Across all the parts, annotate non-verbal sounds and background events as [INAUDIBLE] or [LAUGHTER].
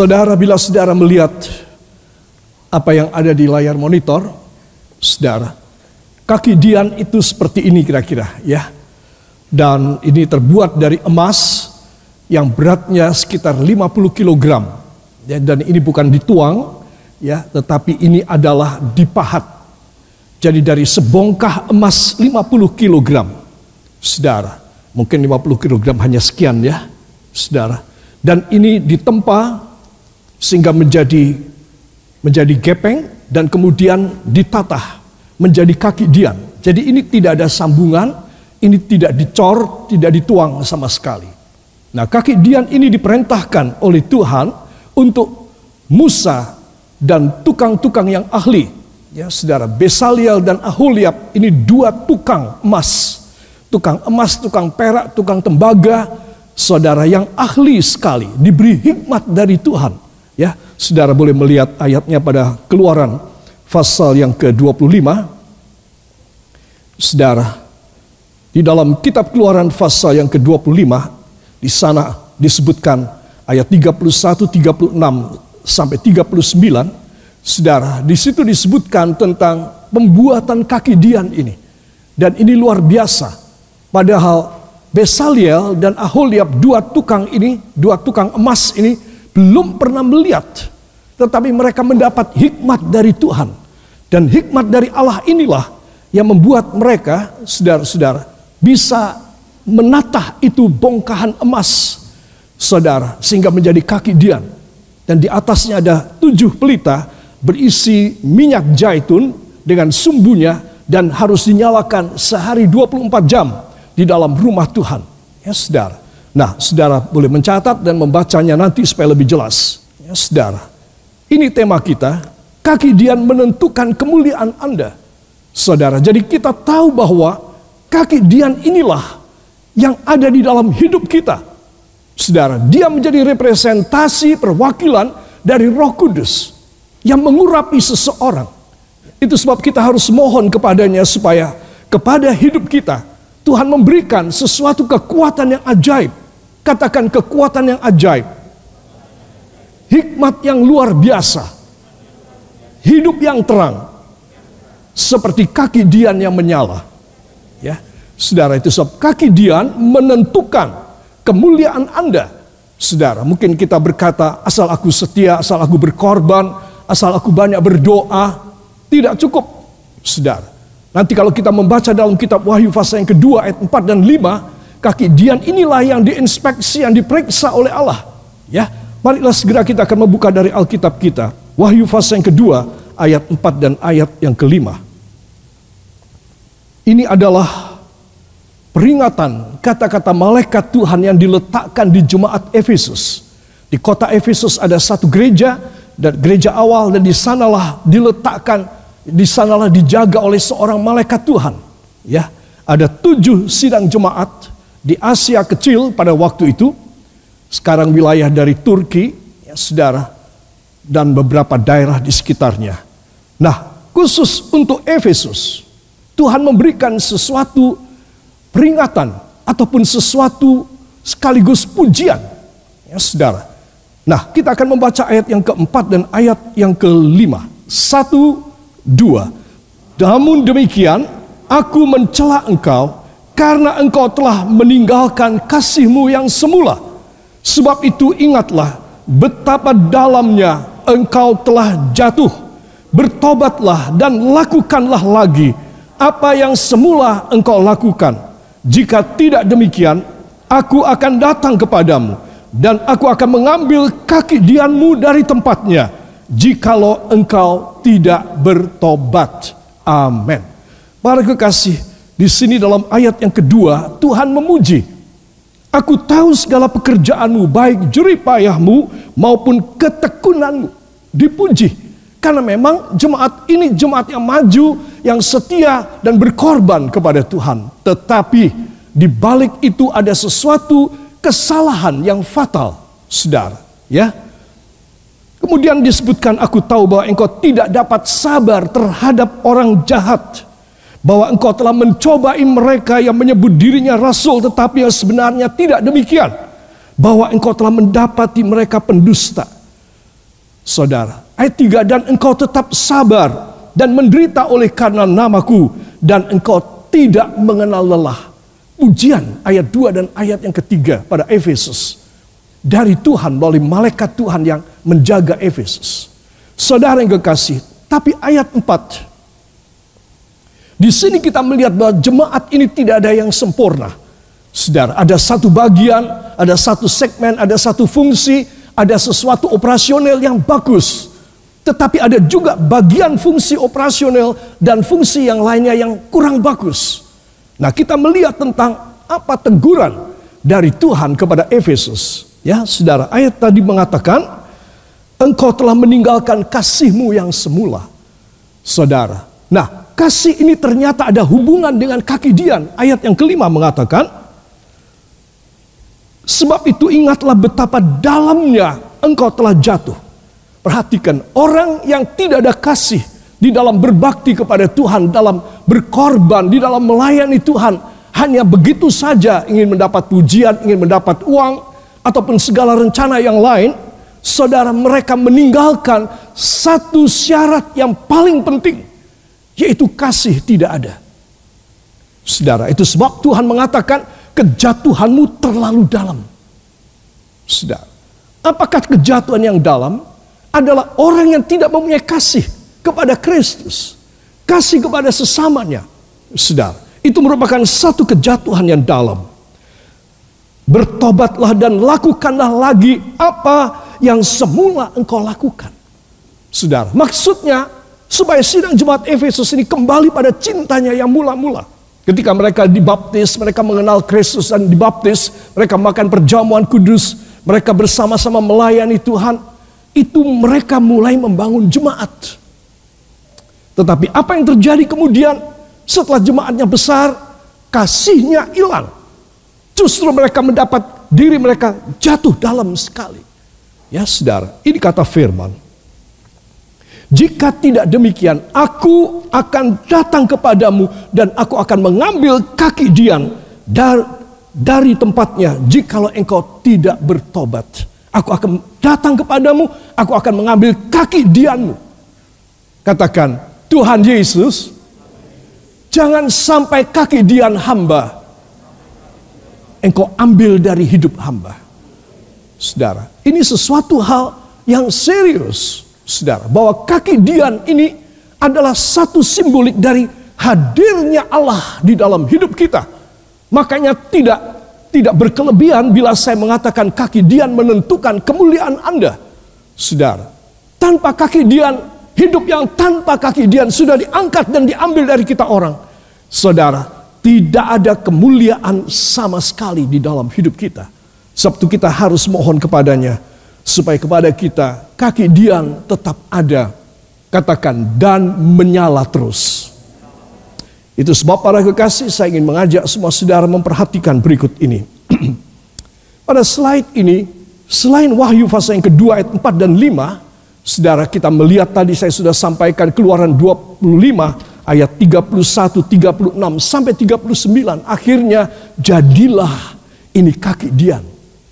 Saudara, bila saudara melihat apa yang ada di layar monitor, saudara, kaki Dian itu seperti ini kira-kira ya. Dan ini terbuat dari emas yang beratnya sekitar 50 kg. Ya, dan ini bukan dituang ya, tetapi ini adalah dipahat. Jadi dari sebongkah emas 50 kg. Saudara, mungkin 50 kg hanya sekian ya, saudara. Dan ini ditempa sehingga menjadi menjadi gepeng dan kemudian ditatah menjadi kaki dian. Jadi ini tidak ada sambungan, ini tidak dicor, tidak dituang sama sekali. Nah, kaki dian ini diperintahkan oleh Tuhan untuk Musa dan tukang-tukang yang ahli. Ya, Saudara, Besaliel dan Aholiab ini dua tukang emas. Tukang emas, tukang perak, tukang tembaga, saudara yang ahli sekali, diberi hikmat dari Tuhan Ya, saudara boleh melihat ayatnya pada Keluaran pasal yang ke-25. Saudara, di dalam kitab Keluaran pasal yang ke-25 di sana disebutkan ayat 31, 36 sampai 39. Saudara, di situ disebutkan tentang pembuatan kaki Dian ini. Dan ini luar biasa. Padahal Besaliel dan Aholiab dua tukang ini, dua tukang emas ini belum pernah melihat, tetapi mereka mendapat hikmat dari Tuhan. Dan hikmat dari Allah inilah yang membuat mereka, saudara-saudara, bisa menatah itu bongkahan emas, saudara, sehingga menjadi kaki dian. Dan di atasnya ada tujuh pelita berisi minyak zaitun dengan sumbunya dan harus dinyalakan sehari 24 jam di dalam rumah Tuhan. Ya saudara. Nah, saudara boleh mencatat dan membacanya nanti supaya lebih jelas. Ya, saudara, ini tema kita. Kaki Dian menentukan kemuliaan Anda. Saudara, jadi kita tahu bahwa kaki Dian inilah yang ada di dalam hidup kita. Saudara, dia menjadi representasi perwakilan dari Roh Kudus yang mengurapi seseorang. Itu sebab kita harus mohon kepadanya supaya kepada hidup kita Tuhan memberikan sesuatu kekuatan yang ajaib Katakan kekuatan yang ajaib. Hikmat yang luar biasa. Hidup yang terang. Seperti kaki Dian yang menyala. Ya, Saudara itu sebab kaki Dian menentukan kemuliaan Anda. Saudara, mungkin kita berkata asal aku setia, asal aku berkorban, asal aku banyak berdoa, tidak cukup. Saudara, nanti kalau kita membaca dalam kitab Wahyu pasal yang kedua ayat 4 dan 5, Kaki Dian inilah yang diinspeksi, yang diperiksa oleh Allah. Ya, marilah segera kita akan membuka dari Alkitab kita. Wahyu fase yang kedua, ayat 4 dan ayat yang kelima. Ini adalah peringatan kata-kata malaikat Tuhan yang diletakkan di jemaat Efesus. Di kota Efesus ada satu gereja dan gereja awal dan di sanalah diletakkan, di sanalah dijaga oleh seorang malaikat Tuhan. Ya, ada tujuh sidang jemaat di Asia kecil pada waktu itu, sekarang wilayah dari Turki, ya saudara, dan beberapa daerah di sekitarnya. Nah, khusus untuk Efesus, Tuhan memberikan sesuatu peringatan ataupun sesuatu sekaligus pujian. Ya, saudara. Nah, kita akan membaca ayat yang keempat dan ayat yang kelima. Satu, dua. Namun demikian, aku mencela engkau karena engkau telah meninggalkan kasihmu yang semula. Sebab itu ingatlah betapa dalamnya engkau telah jatuh. Bertobatlah dan lakukanlah lagi apa yang semula engkau lakukan. Jika tidak demikian, aku akan datang kepadamu dan aku akan mengambil kaki dianmu dari tempatnya jikalau engkau tidak bertobat. Amin. Para kekasih, di sini dalam ayat yang kedua, Tuhan memuji. Aku tahu segala pekerjaanmu, baik jeripayahmu maupun ketekunanmu. Dipuji. Karena memang jemaat ini jemaat yang maju, yang setia dan berkorban kepada Tuhan. Tetapi di balik itu ada sesuatu kesalahan yang fatal, saudara. Ya, Kemudian disebutkan aku tahu bahwa engkau tidak dapat sabar terhadap orang jahat bahwa engkau telah mencobai mereka yang menyebut dirinya rasul tetapi yang sebenarnya tidak demikian bahwa engkau telah mendapati mereka pendusta Saudara, ayat 3 dan engkau tetap sabar dan menderita oleh karena namaku dan engkau tidak mengenal lelah. Ujian ayat 2 dan ayat yang ketiga pada Efesus. Dari Tuhan melalui malaikat Tuhan yang menjaga Efesus. Saudara yang kekasih, tapi ayat 4 di sini kita melihat bahwa jemaat ini tidak ada yang sempurna. Saudara, ada satu bagian, ada satu segmen, ada satu fungsi, ada sesuatu operasional yang bagus. Tetapi ada juga bagian fungsi operasional dan fungsi yang lainnya yang kurang bagus. Nah, kita melihat tentang apa teguran dari Tuhan kepada Efesus. Ya, Saudara, ayat tadi mengatakan engkau telah meninggalkan kasihmu yang semula. Saudara. Nah, kasih ini ternyata ada hubungan dengan kaki Dian. Ayat yang kelima mengatakan Sebab itu ingatlah betapa dalamnya engkau telah jatuh. Perhatikan, orang yang tidak ada kasih di dalam berbakti kepada Tuhan, dalam berkorban, di dalam melayani Tuhan, hanya begitu saja ingin mendapat pujian, ingin mendapat uang, ataupun segala rencana yang lain, saudara mereka meninggalkan satu syarat yang paling penting, yaitu kasih tidak ada. Saudara, itu sebab Tuhan mengatakan kejatuhanmu terlalu dalam. Saudara, apakah kejatuhan yang dalam? adalah orang yang tidak mempunyai kasih kepada Kristus, kasih kepada sesamanya. Saudara, itu merupakan satu kejatuhan yang dalam. Bertobatlah dan lakukanlah lagi apa yang semula engkau lakukan. Saudara, maksudnya supaya sidang jemaat Efesus ini kembali pada cintanya yang mula-mula. Ketika mereka dibaptis, mereka mengenal Kristus dan dibaptis, mereka makan perjamuan kudus, mereka bersama-sama melayani Tuhan, itu mereka mulai membangun jemaat. Tetapi apa yang terjadi kemudian setelah jemaatnya besar, kasihnya hilang. Justru mereka mendapat diri mereka jatuh dalam sekali. Ya saudara, ini kata firman. Jika tidak demikian, aku akan datang kepadamu dan aku akan mengambil kaki Dian dari, dari tempatnya jikalau engkau tidak bertobat. Aku akan datang kepadamu, aku akan mengambil kaki dianmu. Katakan, Tuhan Yesus, jangan sampai kaki dian hamba, engkau ambil dari hidup hamba. Saudara, ini sesuatu hal yang serius, saudara. Bahwa kaki dian ini adalah satu simbolik dari hadirnya Allah di dalam hidup kita. Makanya tidak tidak berkelebihan bila saya mengatakan kaki Dian menentukan kemuliaan Anda. Saudara, tanpa kaki Dian, hidup yang tanpa kaki Dian sudah diangkat dan diambil dari kita orang. Saudara, tidak ada kemuliaan sama sekali di dalam hidup kita. Sebab kita harus mohon kepadanya supaya kepada kita kaki Dian tetap ada. Katakan dan menyala terus. Itu sebab para kekasih saya ingin mengajak semua saudara memperhatikan berikut ini. [CLEARS THROAT] Pada slide ini, selain wahyu fase yang kedua ayat 4 dan 5, saudara kita melihat tadi saya sudah sampaikan keluaran 25 ayat 31, 36 sampai 39. Akhirnya jadilah ini kaki Dian,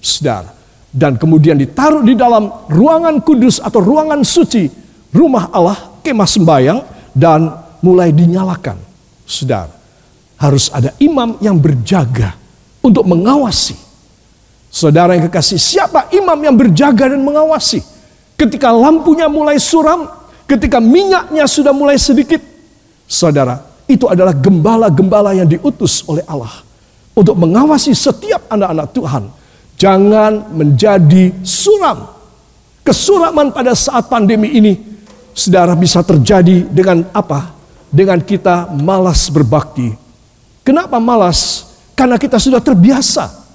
saudara. Dan kemudian ditaruh di dalam ruangan kudus atau ruangan suci rumah Allah, kemah sembayang dan mulai dinyalakan saudara, harus ada imam yang berjaga untuk mengawasi. Saudara yang kekasih, siapa imam yang berjaga dan mengawasi? Ketika lampunya mulai suram, ketika minyaknya sudah mulai sedikit, saudara, itu adalah gembala-gembala yang diutus oleh Allah untuk mengawasi setiap anak-anak Tuhan. Jangan menjadi suram. Kesuraman pada saat pandemi ini, saudara bisa terjadi dengan apa? dengan kita malas berbakti. Kenapa malas? Karena kita sudah terbiasa.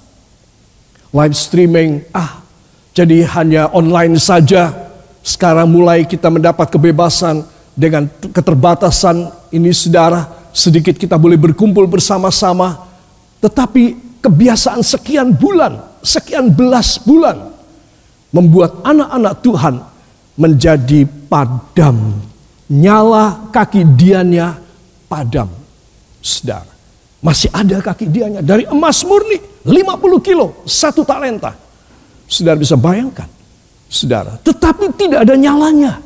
Live streaming, ah, jadi hanya online saja. Sekarang mulai kita mendapat kebebasan dengan keterbatasan ini saudara. Sedikit kita boleh berkumpul bersama-sama. Tetapi kebiasaan sekian bulan, sekian belas bulan. Membuat anak-anak Tuhan menjadi padam nyala kaki diannya padam. Saudara, masih ada kaki diannya dari emas murni 50 kilo, satu talenta. Saudara bisa bayangkan. Saudara, tetapi tidak ada nyalanya.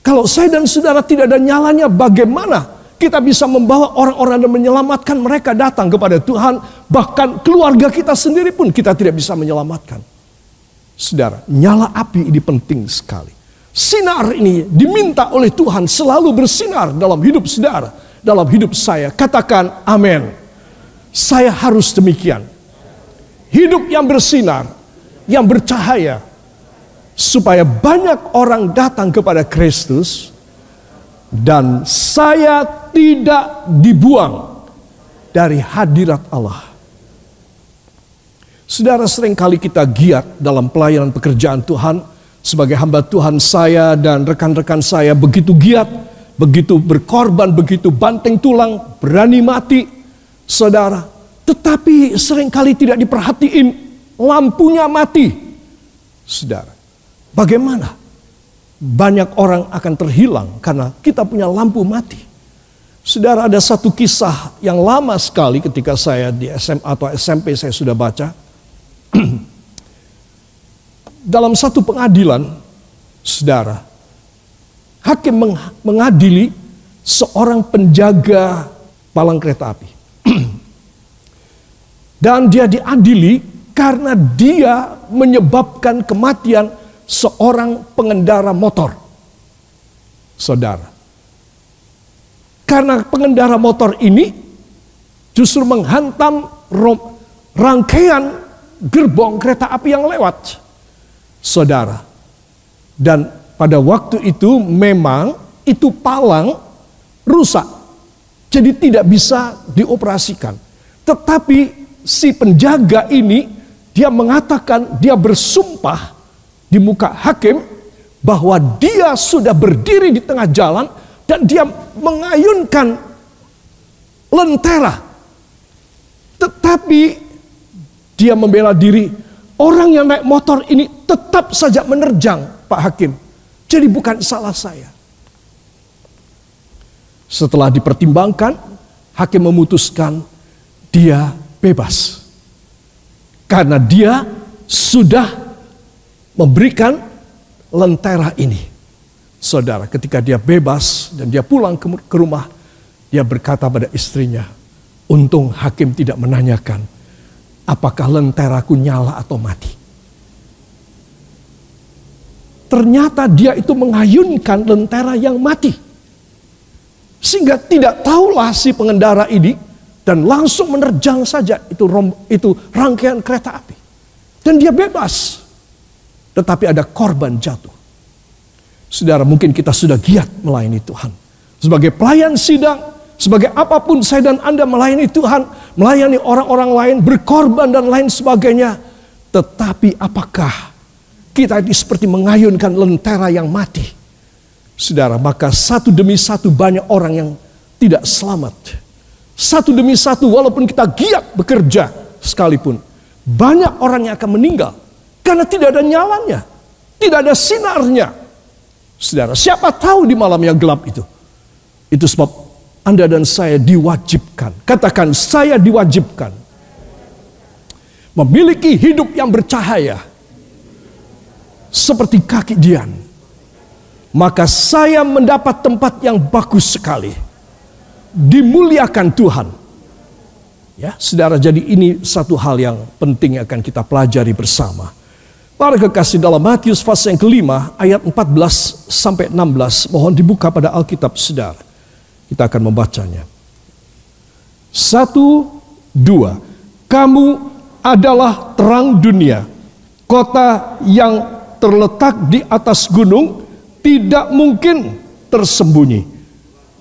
Kalau saya dan saudara tidak ada nyalanya, bagaimana kita bisa membawa orang-orang dan menyelamatkan mereka datang kepada Tuhan, bahkan keluarga kita sendiri pun kita tidak bisa menyelamatkan. Saudara, nyala api ini penting sekali. Sinar ini diminta oleh Tuhan selalu bersinar dalam hidup saudara, dalam hidup saya. Katakan amin. Saya harus demikian. Hidup yang bersinar, yang bercahaya, supaya banyak orang datang kepada Kristus dan saya tidak dibuang dari hadirat Allah. Saudara sering kali kita giat dalam pelayanan pekerjaan Tuhan sebagai hamba Tuhan saya dan rekan-rekan saya begitu giat, begitu berkorban, begitu banteng tulang, berani mati. Saudara, tetapi sering kali tidak diperhatiin lampunya mati. Saudara, Bagaimana? Banyak orang akan terhilang karena kita punya lampu mati. Saudara ada satu kisah yang lama sekali ketika saya di SMA atau SMP saya sudah baca. [CLEARS THROAT] Dalam satu pengadilan, saudara, hakim mengadili seorang penjaga palang kereta api. [CLEARS THROAT] Dan dia diadili karena dia menyebabkan kematian seorang pengendara motor. Saudara. Karena pengendara motor ini justru menghantam rangkaian gerbong kereta api yang lewat. Saudara. Dan pada waktu itu memang itu palang rusak. Jadi tidak bisa dioperasikan. Tetapi si penjaga ini dia mengatakan dia bersumpah di muka hakim bahwa dia sudah berdiri di tengah jalan dan dia mengayunkan lentera. Tetapi dia membela diri. Orang yang naik motor ini tetap saja menerjang Pak Hakim. Jadi bukan salah saya. Setelah dipertimbangkan, hakim memutuskan dia bebas. Karena dia sudah memberikan lentera ini. Saudara, ketika dia bebas dan dia pulang ke, rumah, dia berkata pada istrinya, untung hakim tidak menanyakan, apakah lenteraku nyala atau mati. Ternyata dia itu mengayunkan lentera yang mati. Sehingga tidak tahulah si pengendara ini dan langsung menerjang saja itu itu rangkaian kereta api. Dan dia bebas tetapi ada korban jatuh. Saudara, mungkin kita sudah giat melayani Tuhan. Sebagai pelayan sidang, sebagai apa pun saya dan Anda melayani Tuhan, melayani orang-orang lain, berkorban dan lain sebagainya. Tetapi apakah kita ini seperti mengayunkan lentera yang mati? Saudara, maka satu demi satu banyak orang yang tidak selamat. Satu demi satu walaupun kita giat bekerja sekalipun. Banyak orang yang akan meninggal karena tidak ada nyalanya. Tidak ada sinarnya. Saudara, siapa tahu di malam yang gelap itu. Itu sebab Anda dan saya diwajibkan. Katakan saya diwajibkan. Memiliki hidup yang bercahaya. Seperti kaki Dian. Maka saya mendapat tempat yang bagus sekali. Dimuliakan Tuhan. Ya, saudara, jadi ini satu hal yang penting yang akan kita pelajari bersama. Para kekasih dalam Matius pasal yang kelima ayat 14 sampai 16 mohon dibuka pada Alkitab saudara. Kita akan membacanya. Satu, dua. Kamu adalah terang dunia. Kota yang terletak di atas gunung tidak mungkin tersembunyi.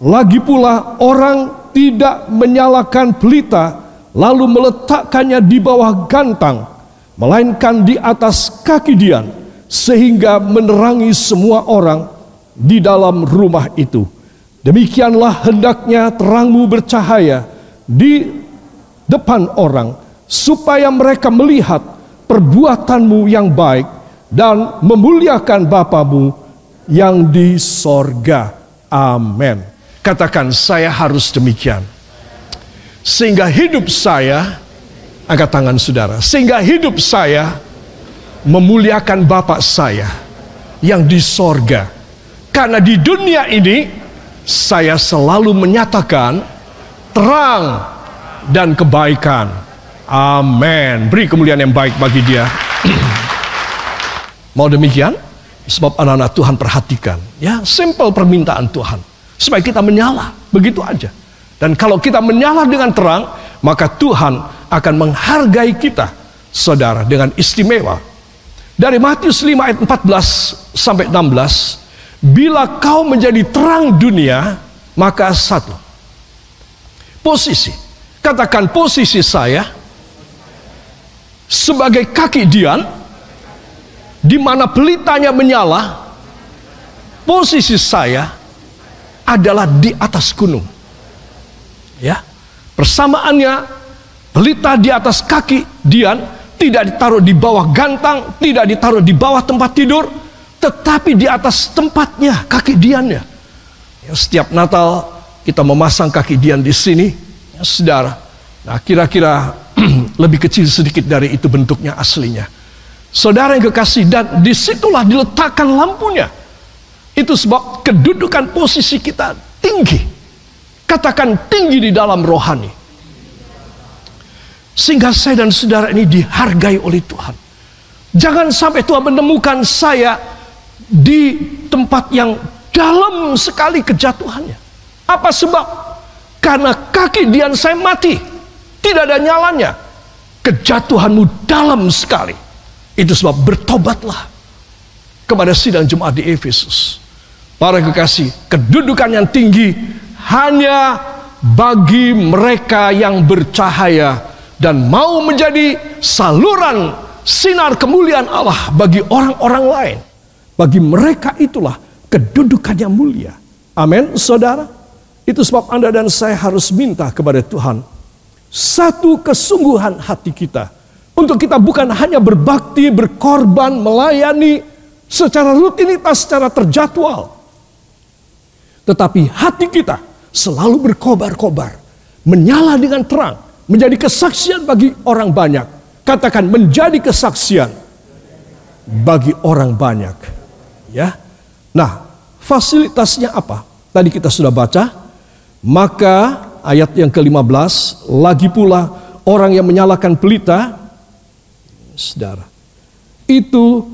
Lagi pula orang tidak menyalakan pelita lalu meletakkannya di bawah gantang melainkan di atas kaki Dian, sehingga menerangi semua orang di dalam rumah itu. Demikianlah hendaknya terangmu bercahaya di depan orang, supaya mereka melihat perbuatanmu yang baik dan memuliakan Bapamu yang di sorga. Amin. Katakan saya harus demikian. Sehingga hidup saya Angkat tangan saudara. Sehingga hidup saya memuliakan Bapak saya yang di sorga. Karena di dunia ini saya selalu menyatakan terang dan kebaikan. Amin. Beri kemuliaan yang baik bagi dia. [CLEARS THROAT] Mau demikian? Sebab anak-anak Tuhan perhatikan. Ya, simple permintaan Tuhan. Supaya kita menyala. Begitu aja. Dan kalau kita menyala dengan terang, maka Tuhan akan menghargai kita, saudara, dengan istimewa. Dari Matius 5 ayat 14 sampai 16, bila kau menjadi terang dunia, maka satu, posisi. Katakan posisi saya sebagai kaki Dian, di mana pelitanya menyala, posisi saya adalah di atas gunung. Ya, persamaannya pelita di atas kaki Dian tidak ditaruh di bawah gantang, tidak ditaruh di bawah tempat tidur, tetapi di atas tempatnya kaki Diannya. Ya, setiap Natal kita memasang kaki Dian di sini, ya, saudara. Nah, kira-kira [CLEARS THROAT] lebih kecil sedikit dari itu bentuknya aslinya. Saudara yang kekasih, dan di situlah diletakkan lampunya. Itu sebab kedudukan posisi kita tinggi. Katakan tinggi di dalam rohani. Sehingga saya dan saudara ini dihargai oleh Tuhan. Jangan sampai Tuhan menemukan saya di tempat yang dalam sekali kejatuhannya. Apa sebab? Karena kaki Dian saya mati. Tidak ada nyalanya. Kejatuhanmu dalam sekali. Itu sebab bertobatlah kepada sidang Jumat di Efesus. Para kekasih, kedudukan yang tinggi hanya bagi mereka yang bercahaya dan mau menjadi saluran sinar kemuliaan Allah bagi orang-orang lain. Bagi mereka itulah kedudukan yang mulia. Amin, saudara. Itu sebab Anda dan saya harus minta kepada Tuhan satu kesungguhan hati kita untuk kita bukan hanya berbakti, berkorban, melayani secara rutinitas, secara terjadwal, tetapi hati kita selalu berkobar-kobar, menyala dengan terang, menjadi kesaksian bagi orang banyak. Katakan menjadi kesaksian bagi orang banyak. Ya. Nah, fasilitasnya apa? Tadi kita sudah baca. Maka ayat yang ke-15, lagi pula orang yang menyalakan pelita, saudara, itu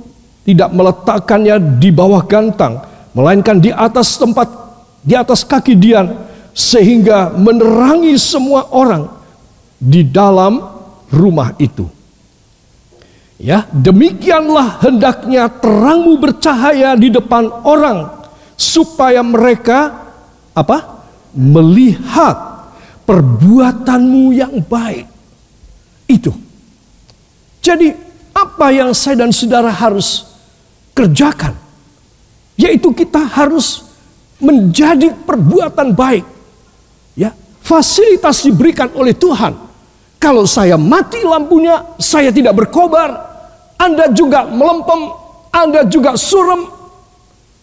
tidak meletakkannya di bawah gantang, melainkan di atas tempat di atas kaki Dian sehingga menerangi semua orang di dalam rumah itu. Ya, demikianlah hendaknya terangmu bercahaya di depan orang supaya mereka apa? melihat perbuatanmu yang baik. Itu. Jadi apa yang saya dan saudara harus kerjakan? Yaitu kita harus menjadi perbuatan baik. Ya, fasilitas diberikan oleh Tuhan. Kalau saya mati lampunya, saya tidak berkobar, Anda juga melempem, Anda juga surem,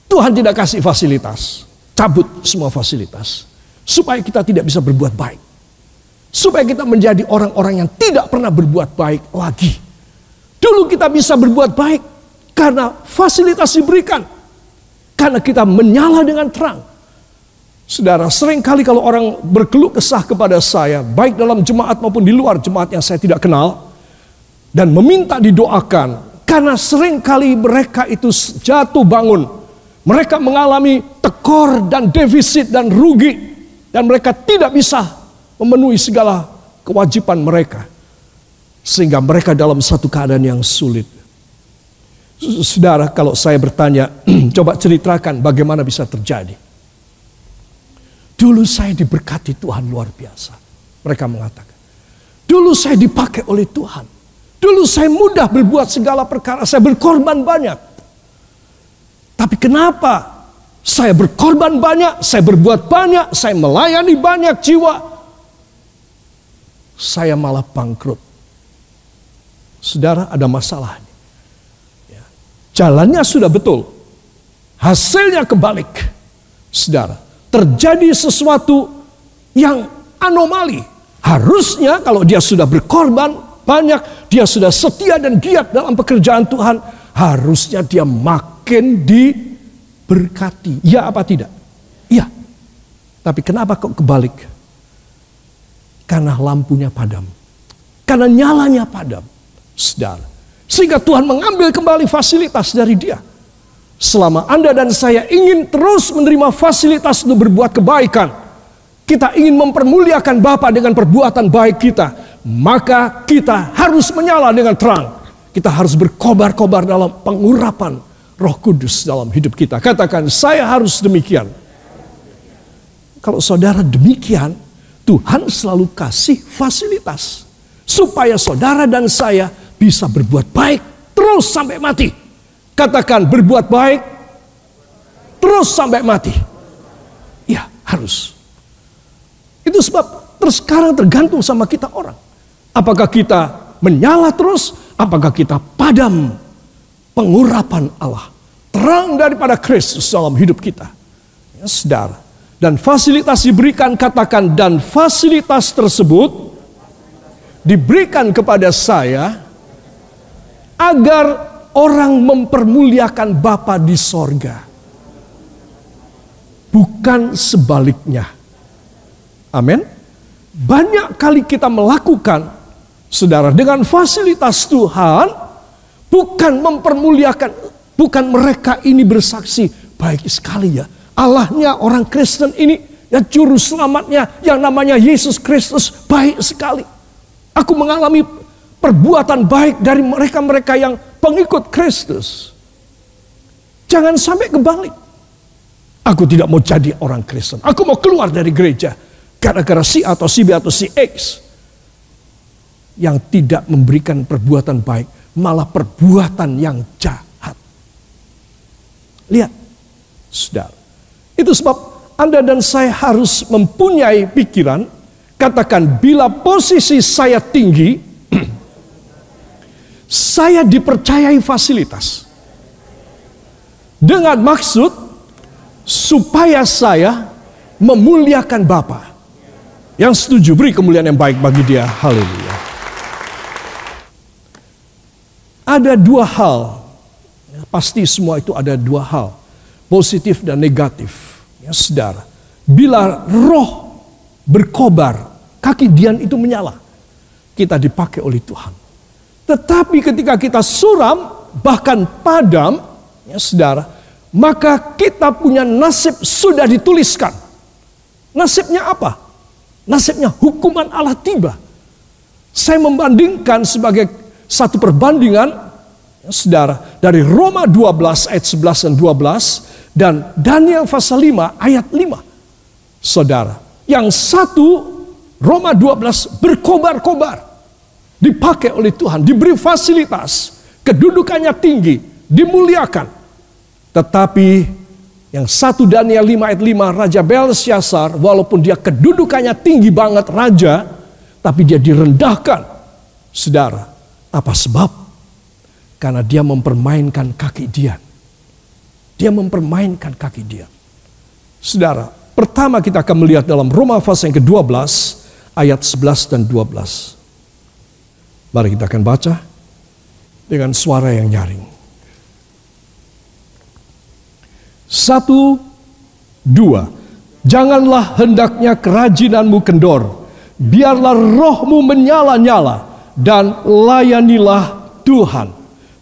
Tuhan tidak kasih fasilitas. Cabut semua fasilitas. Supaya kita tidak bisa berbuat baik. Supaya kita menjadi orang-orang yang tidak pernah berbuat baik lagi. Dulu kita bisa berbuat baik karena fasilitas diberikan. Karena kita menyala dengan terang. Saudara, sering kali kalau orang berkeluh kesah kepada saya, baik dalam jemaat maupun di luar jemaat yang saya tidak kenal, dan meminta didoakan, karena sering kali mereka itu jatuh bangun. Mereka mengalami tekor dan defisit dan rugi, dan mereka tidak bisa memenuhi segala kewajiban mereka. Sehingga mereka dalam satu keadaan yang sulit. Saudara, kalau saya bertanya, [CLEARS THROAT] coba ceritakan bagaimana bisa terjadi. Dulu saya diberkati Tuhan luar biasa. Mereka mengatakan. Dulu saya dipakai oleh Tuhan. Dulu saya mudah berbuat segala perkara. Saya berkorban banyak. Tapi kenapa saya berkorban banyak, saya berbuat banyak, saya melayani banyak jiwa. Saya malah bangkrut. Saudara ada masalahnya. Jalannya sudah betul. Hasilnya kebalik. Saudara, terjadi sesuatu yang anomali. Harusnya kalau dia sudah berkorban, banyak, dia sudah setia dan giat dalam pekerjaan Tuhan, harusnya dia makin diberkati. Ya apa tidak? Iya. Tapi kenapa kok kebalik? Karena lampunya padam. Karena nyalanya padam. Saudara. Sehingga Tuhan mengambil kembali fasilitas dari dia. Selama Anda dan saya ingin terus menerima fasilitas untuk berbuat kebaikan, kita ingin mempermuliakan Bapa dengan perbuatan baik kita, maka kita harus menyala dengan terang. Kita harus berkobar-kobar dalam pengurapan Roh Kudus dalam hidup kita. Katakan, saya harus demikian. Kalau saudara demikian, Tuhan selalu kasih fasilitas supaya saudara dan saya bisa berbuat baik terus sampai mati. Katakan berbuat baik terus sampai mati. Ya, harus. Itu sebab terus sekarang tergantung sama kita orang. Apakah kita menyala terus, apakah kita padam pengurapan Allah. Terang daripada Kristus dalam hidup kita. Ya, saudara. Dan fasilitas diberikan, katakan, dan fasilitas tersebut diberikan kepada saya agar orang mempermuliakan Bapa di sorga. Bukan sebaliknya. Amin. Banyak kali kita melakukan, saudara, dengan fasilitas Tuhan, bukan mempermuliakan, bukan mereka ini bersaksi, baik sekali ya. Allahnya orang Kristen ini, ya juru selamatnya yang namanya Yesus Kristus, baik sekali. Aku mengalami perbuatan baik dari mereka-mereka yang pengikut Kristus. Jangan sampai kebalik. Aku tidak mau jadi orang Kristen. Aku mau keluar dari gereja. Gara-gara si atau si B atau si X. Yang tidak memberikan perbuatan baik. Malah perbuatan yang jahat. Lihat. Saudara. Itu sebab Anda dan saya harus mempunyai pikiran. Katakan bila posisi saya tinggi saya dipercayai fasilitas. Dengan maksud supaya saya memuliakan Bapa. Yang setuju beri kemuliaan yang baik bagi dia. Haleluya. Ada dua hal. Pasti semua itu ada dua hal. Positif dan negatif. Ya saudara. Bila roh berkobar, kaki Dian itu menyala. Kita dipakai oleh Tuhan. Tetapi ketika kita suram, bahkan padam, ya saudara, maka kita punya nasib sudah dituliskan. Nasibnya apa? Nasibnya hukuman Allah tiba. Saya membandingkan sebagai satu perbandingan, ya saudara, dari Roma 12 ayat 11 dan 12, dan Daniel pasal 5 ayat 5. Saudara, yang satu Roma 12 berkobar-kobar dipakai oleh Tuhan, diberi fasilitas, kedudukannya tinggi, dimuliakan. Tetapi yang satu Daniel 5 ayat 5 Raja Belshazzar walaupun dia kedudukannya tinggi banget raja tapi dia direndahkan. Saudara, apa sebab? Karena dia mempermainkan kaki dia. Dia mempermainkan kaki dia. Saudara, pertama kita akan melihat dalam Roma pasal yang ke-12 ayat 11 dan 12. Mari kita akan baca dengan suara yang nyaring. Satu, dua. Janganlah hendaknya kerajinanmu kendor. Biarlah rohmu menyala-nyala dan layanilah Tuhan.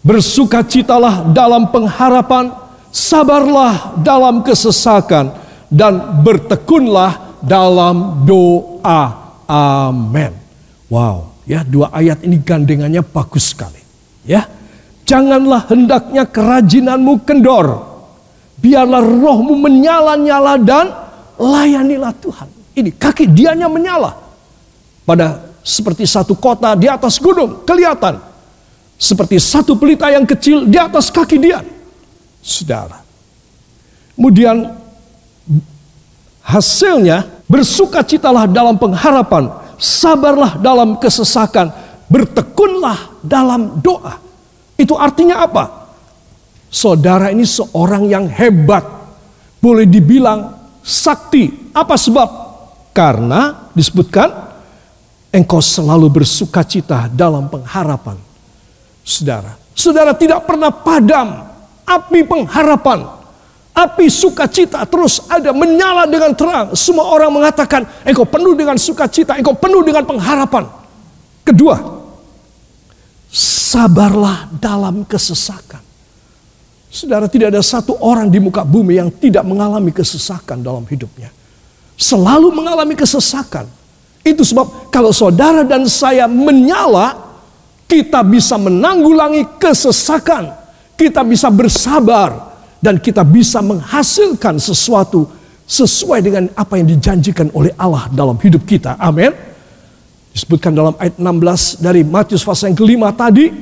Bersukacitalah dalam pengharapan, sabarlah dalam kesesakan, dan bertekunlah dalam doa. Amin. Wow. Ya, dua ayat ini gandengannya bagus sekali. Ya. Janganlah hendaknya kerajinanmu kendor. Biarlah rohmu menyala-nyala dan layanilah Tuhan. Ini kaki dianya menyala. Pada seperti satu kota di atas gunung, kelihatan. Seperti satu pelita yang kecil di atas kaki dia. Saudara. Kemudian hasilnya bersukacitalah dalam pengharapan sabarlah dalam kesesakan, bertekunlah dalam doa. Itu artinya apa? Saudara ini seorang yang hebat, boleh dibilang sakti. Apa sebab? Karena disebutkan engkau selalu bersuka cita dalam pengharapan. Saudara, saudara tidak pernah padam api pengharapan. Api sukacita terus ada menyala dengan terang. Semua orang mengatakan engkau penuh dengan sukacita, engkau penuh dengan pengharapan. Kedua, sabarlah dalam kesesakan. Saudara, tidak ada satu orang di muka bumi yang tidak mengalami kesesakan dalam hidupnya. Selalu mengalami kesesakan. Itu sebab kalau saudara dan saya menyala, kita bisa menanggulangi kesesakan. Kita bisa bersabar dan kita bisa menghasilkan sesuatu sesuai dengan apa yang dijanjikan oleh Allah dalam hidup kita. Amin. Disebutkan dalam ayat 16 dari Matius pasal yang kelima tadi,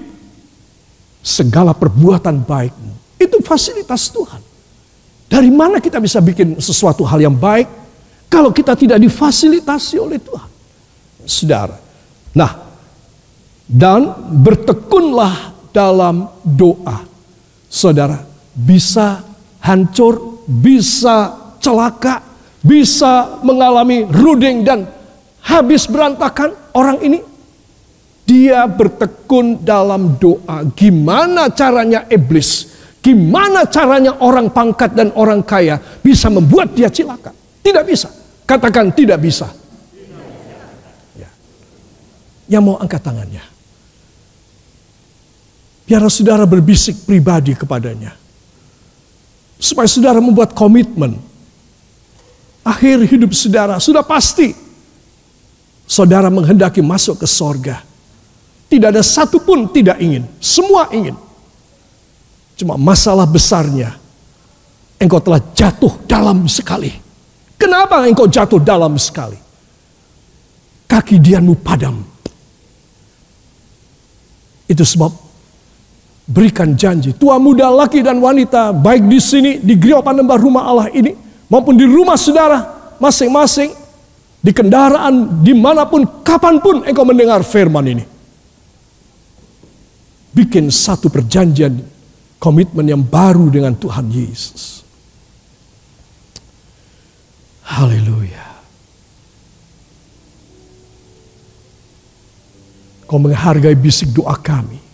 segala perbuatan baikmu itu fasilitas Tuhan. Dari mana kita bisa bikin sesuatu hal yang baik kalau kita tidak difasilitasi oleh Tuhan? Saudara. Nah, dan bertekunlah dalam doa. Saudara, bisa hancur, bisa celaka, bisa mengalami ruding dan habis berantakan orang ini dia bertekun dalam doa. Gimana caranya iblis Gimana caranya orang pangkat dan orang kaya bisa membuat dia cilaka? Tidak bisa. Katakan tidak bisa. Ya. Yang mau angkat tangannya. Biar saudara berbisik pribadi kepadanya. Supaya saudara membuat komitmen. Akhir hidup saudara sudah pasti. Saudara menghendaki masuk ke sorga. Tidak ada satupun tidak ingin. Semua ingin. Cuma masalah besarnya, engkau telah jatuh dalam sekali. Kenapa engkau jatuh dalam sekali? Kaki dianmu padam. Itu sebab berikan janji. Tua muda, laki dan wanita, baik di sini, di Griau Panembah rumah Allah ini, maupun di rumah saudara masing-masing, di kendaraan, di mana pun, kapan pun engkau mendengar firman ini. Bikin satu perjanjian komitmen yang baru dengan Tuhan Yesus. Haleluya. Kau menghargai bisik doa kami.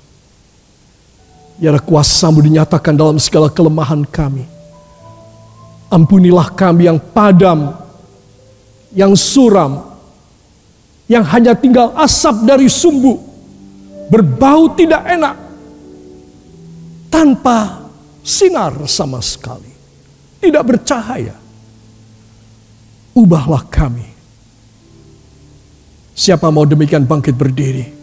Biar kuasamu dinyatakan dalam segala kelemahan kami. Ampunilah kami yang padam, yang suram, yang hanya tinggal asap dari sumbu, berbau tidak enak, tanpa sinar sama sekali, tidak bercahaya. Ubahlah kami. Siapa mau demikian bangkit berdiri?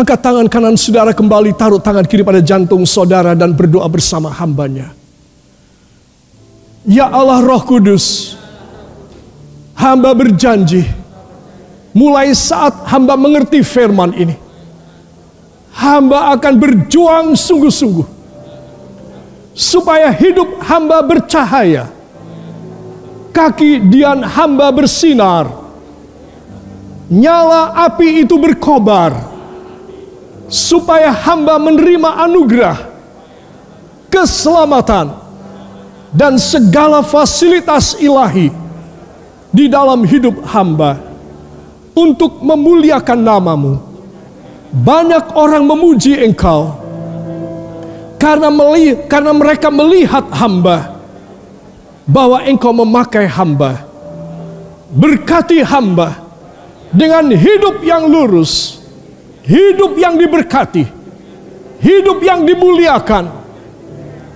Angkat tangan kanan saudara kembali, taruh tangan kiri pada jantung saudara dan berdoa bersama hambanya. Ya Allah Roh Kudus, hamba berjanji Mulai saat hamba mengerti firman ini, hamba akan berjuang sungguh-sungguh supaya hidup hamba bercahaya, kaki dian hamba bersinar, nyala api itu berkobar, supaya hamba menerima anugerah, keselamatan, dan segala fasilitas ilahi di dalam hidup hamba untuk memuliakan namamu. Banyak orang memuji engkau karena meli karena mereka melihat hamba bahwa engkau memakai hamba. Berkati hamba dengan hidup yang lurus, hidup yang diberkati, hidup yang dimuliakan,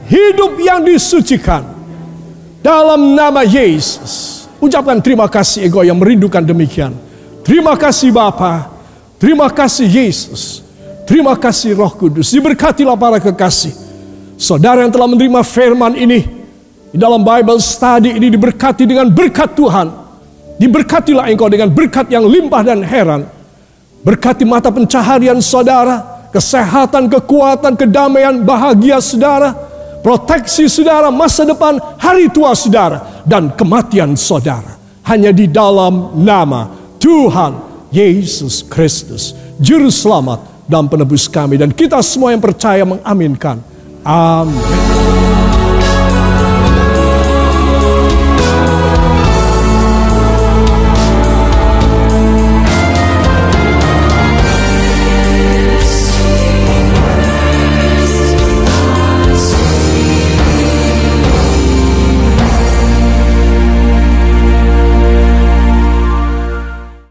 hidup yang disucikan. Dalam nama Yesus, ucapkan terima kasih ego yang merindukan demikian. Terima kasih Bapa. Terima kasih Yesus. Terima kasih Roh Kudus. Diberkatilah para kekasih. Saudara yang telah menerima firman ini di dalam Bible study ini diberkati dengan berkat Tuhan. Diberkatilah engkau dengan berkat yang limpah dan heran. Berkati mata pencaharian saudara, kesehatan, kekuatan, kedamaian, bahagia saudara, proteksi saudara, masa depan, hari tua saudara, dan kematian saudara. Hanya di dalam nama Tuhan Yesus Kristus, Juru Selamat dan Penebus kami. Dan kita semua yang percaya mengaminkan. Amin.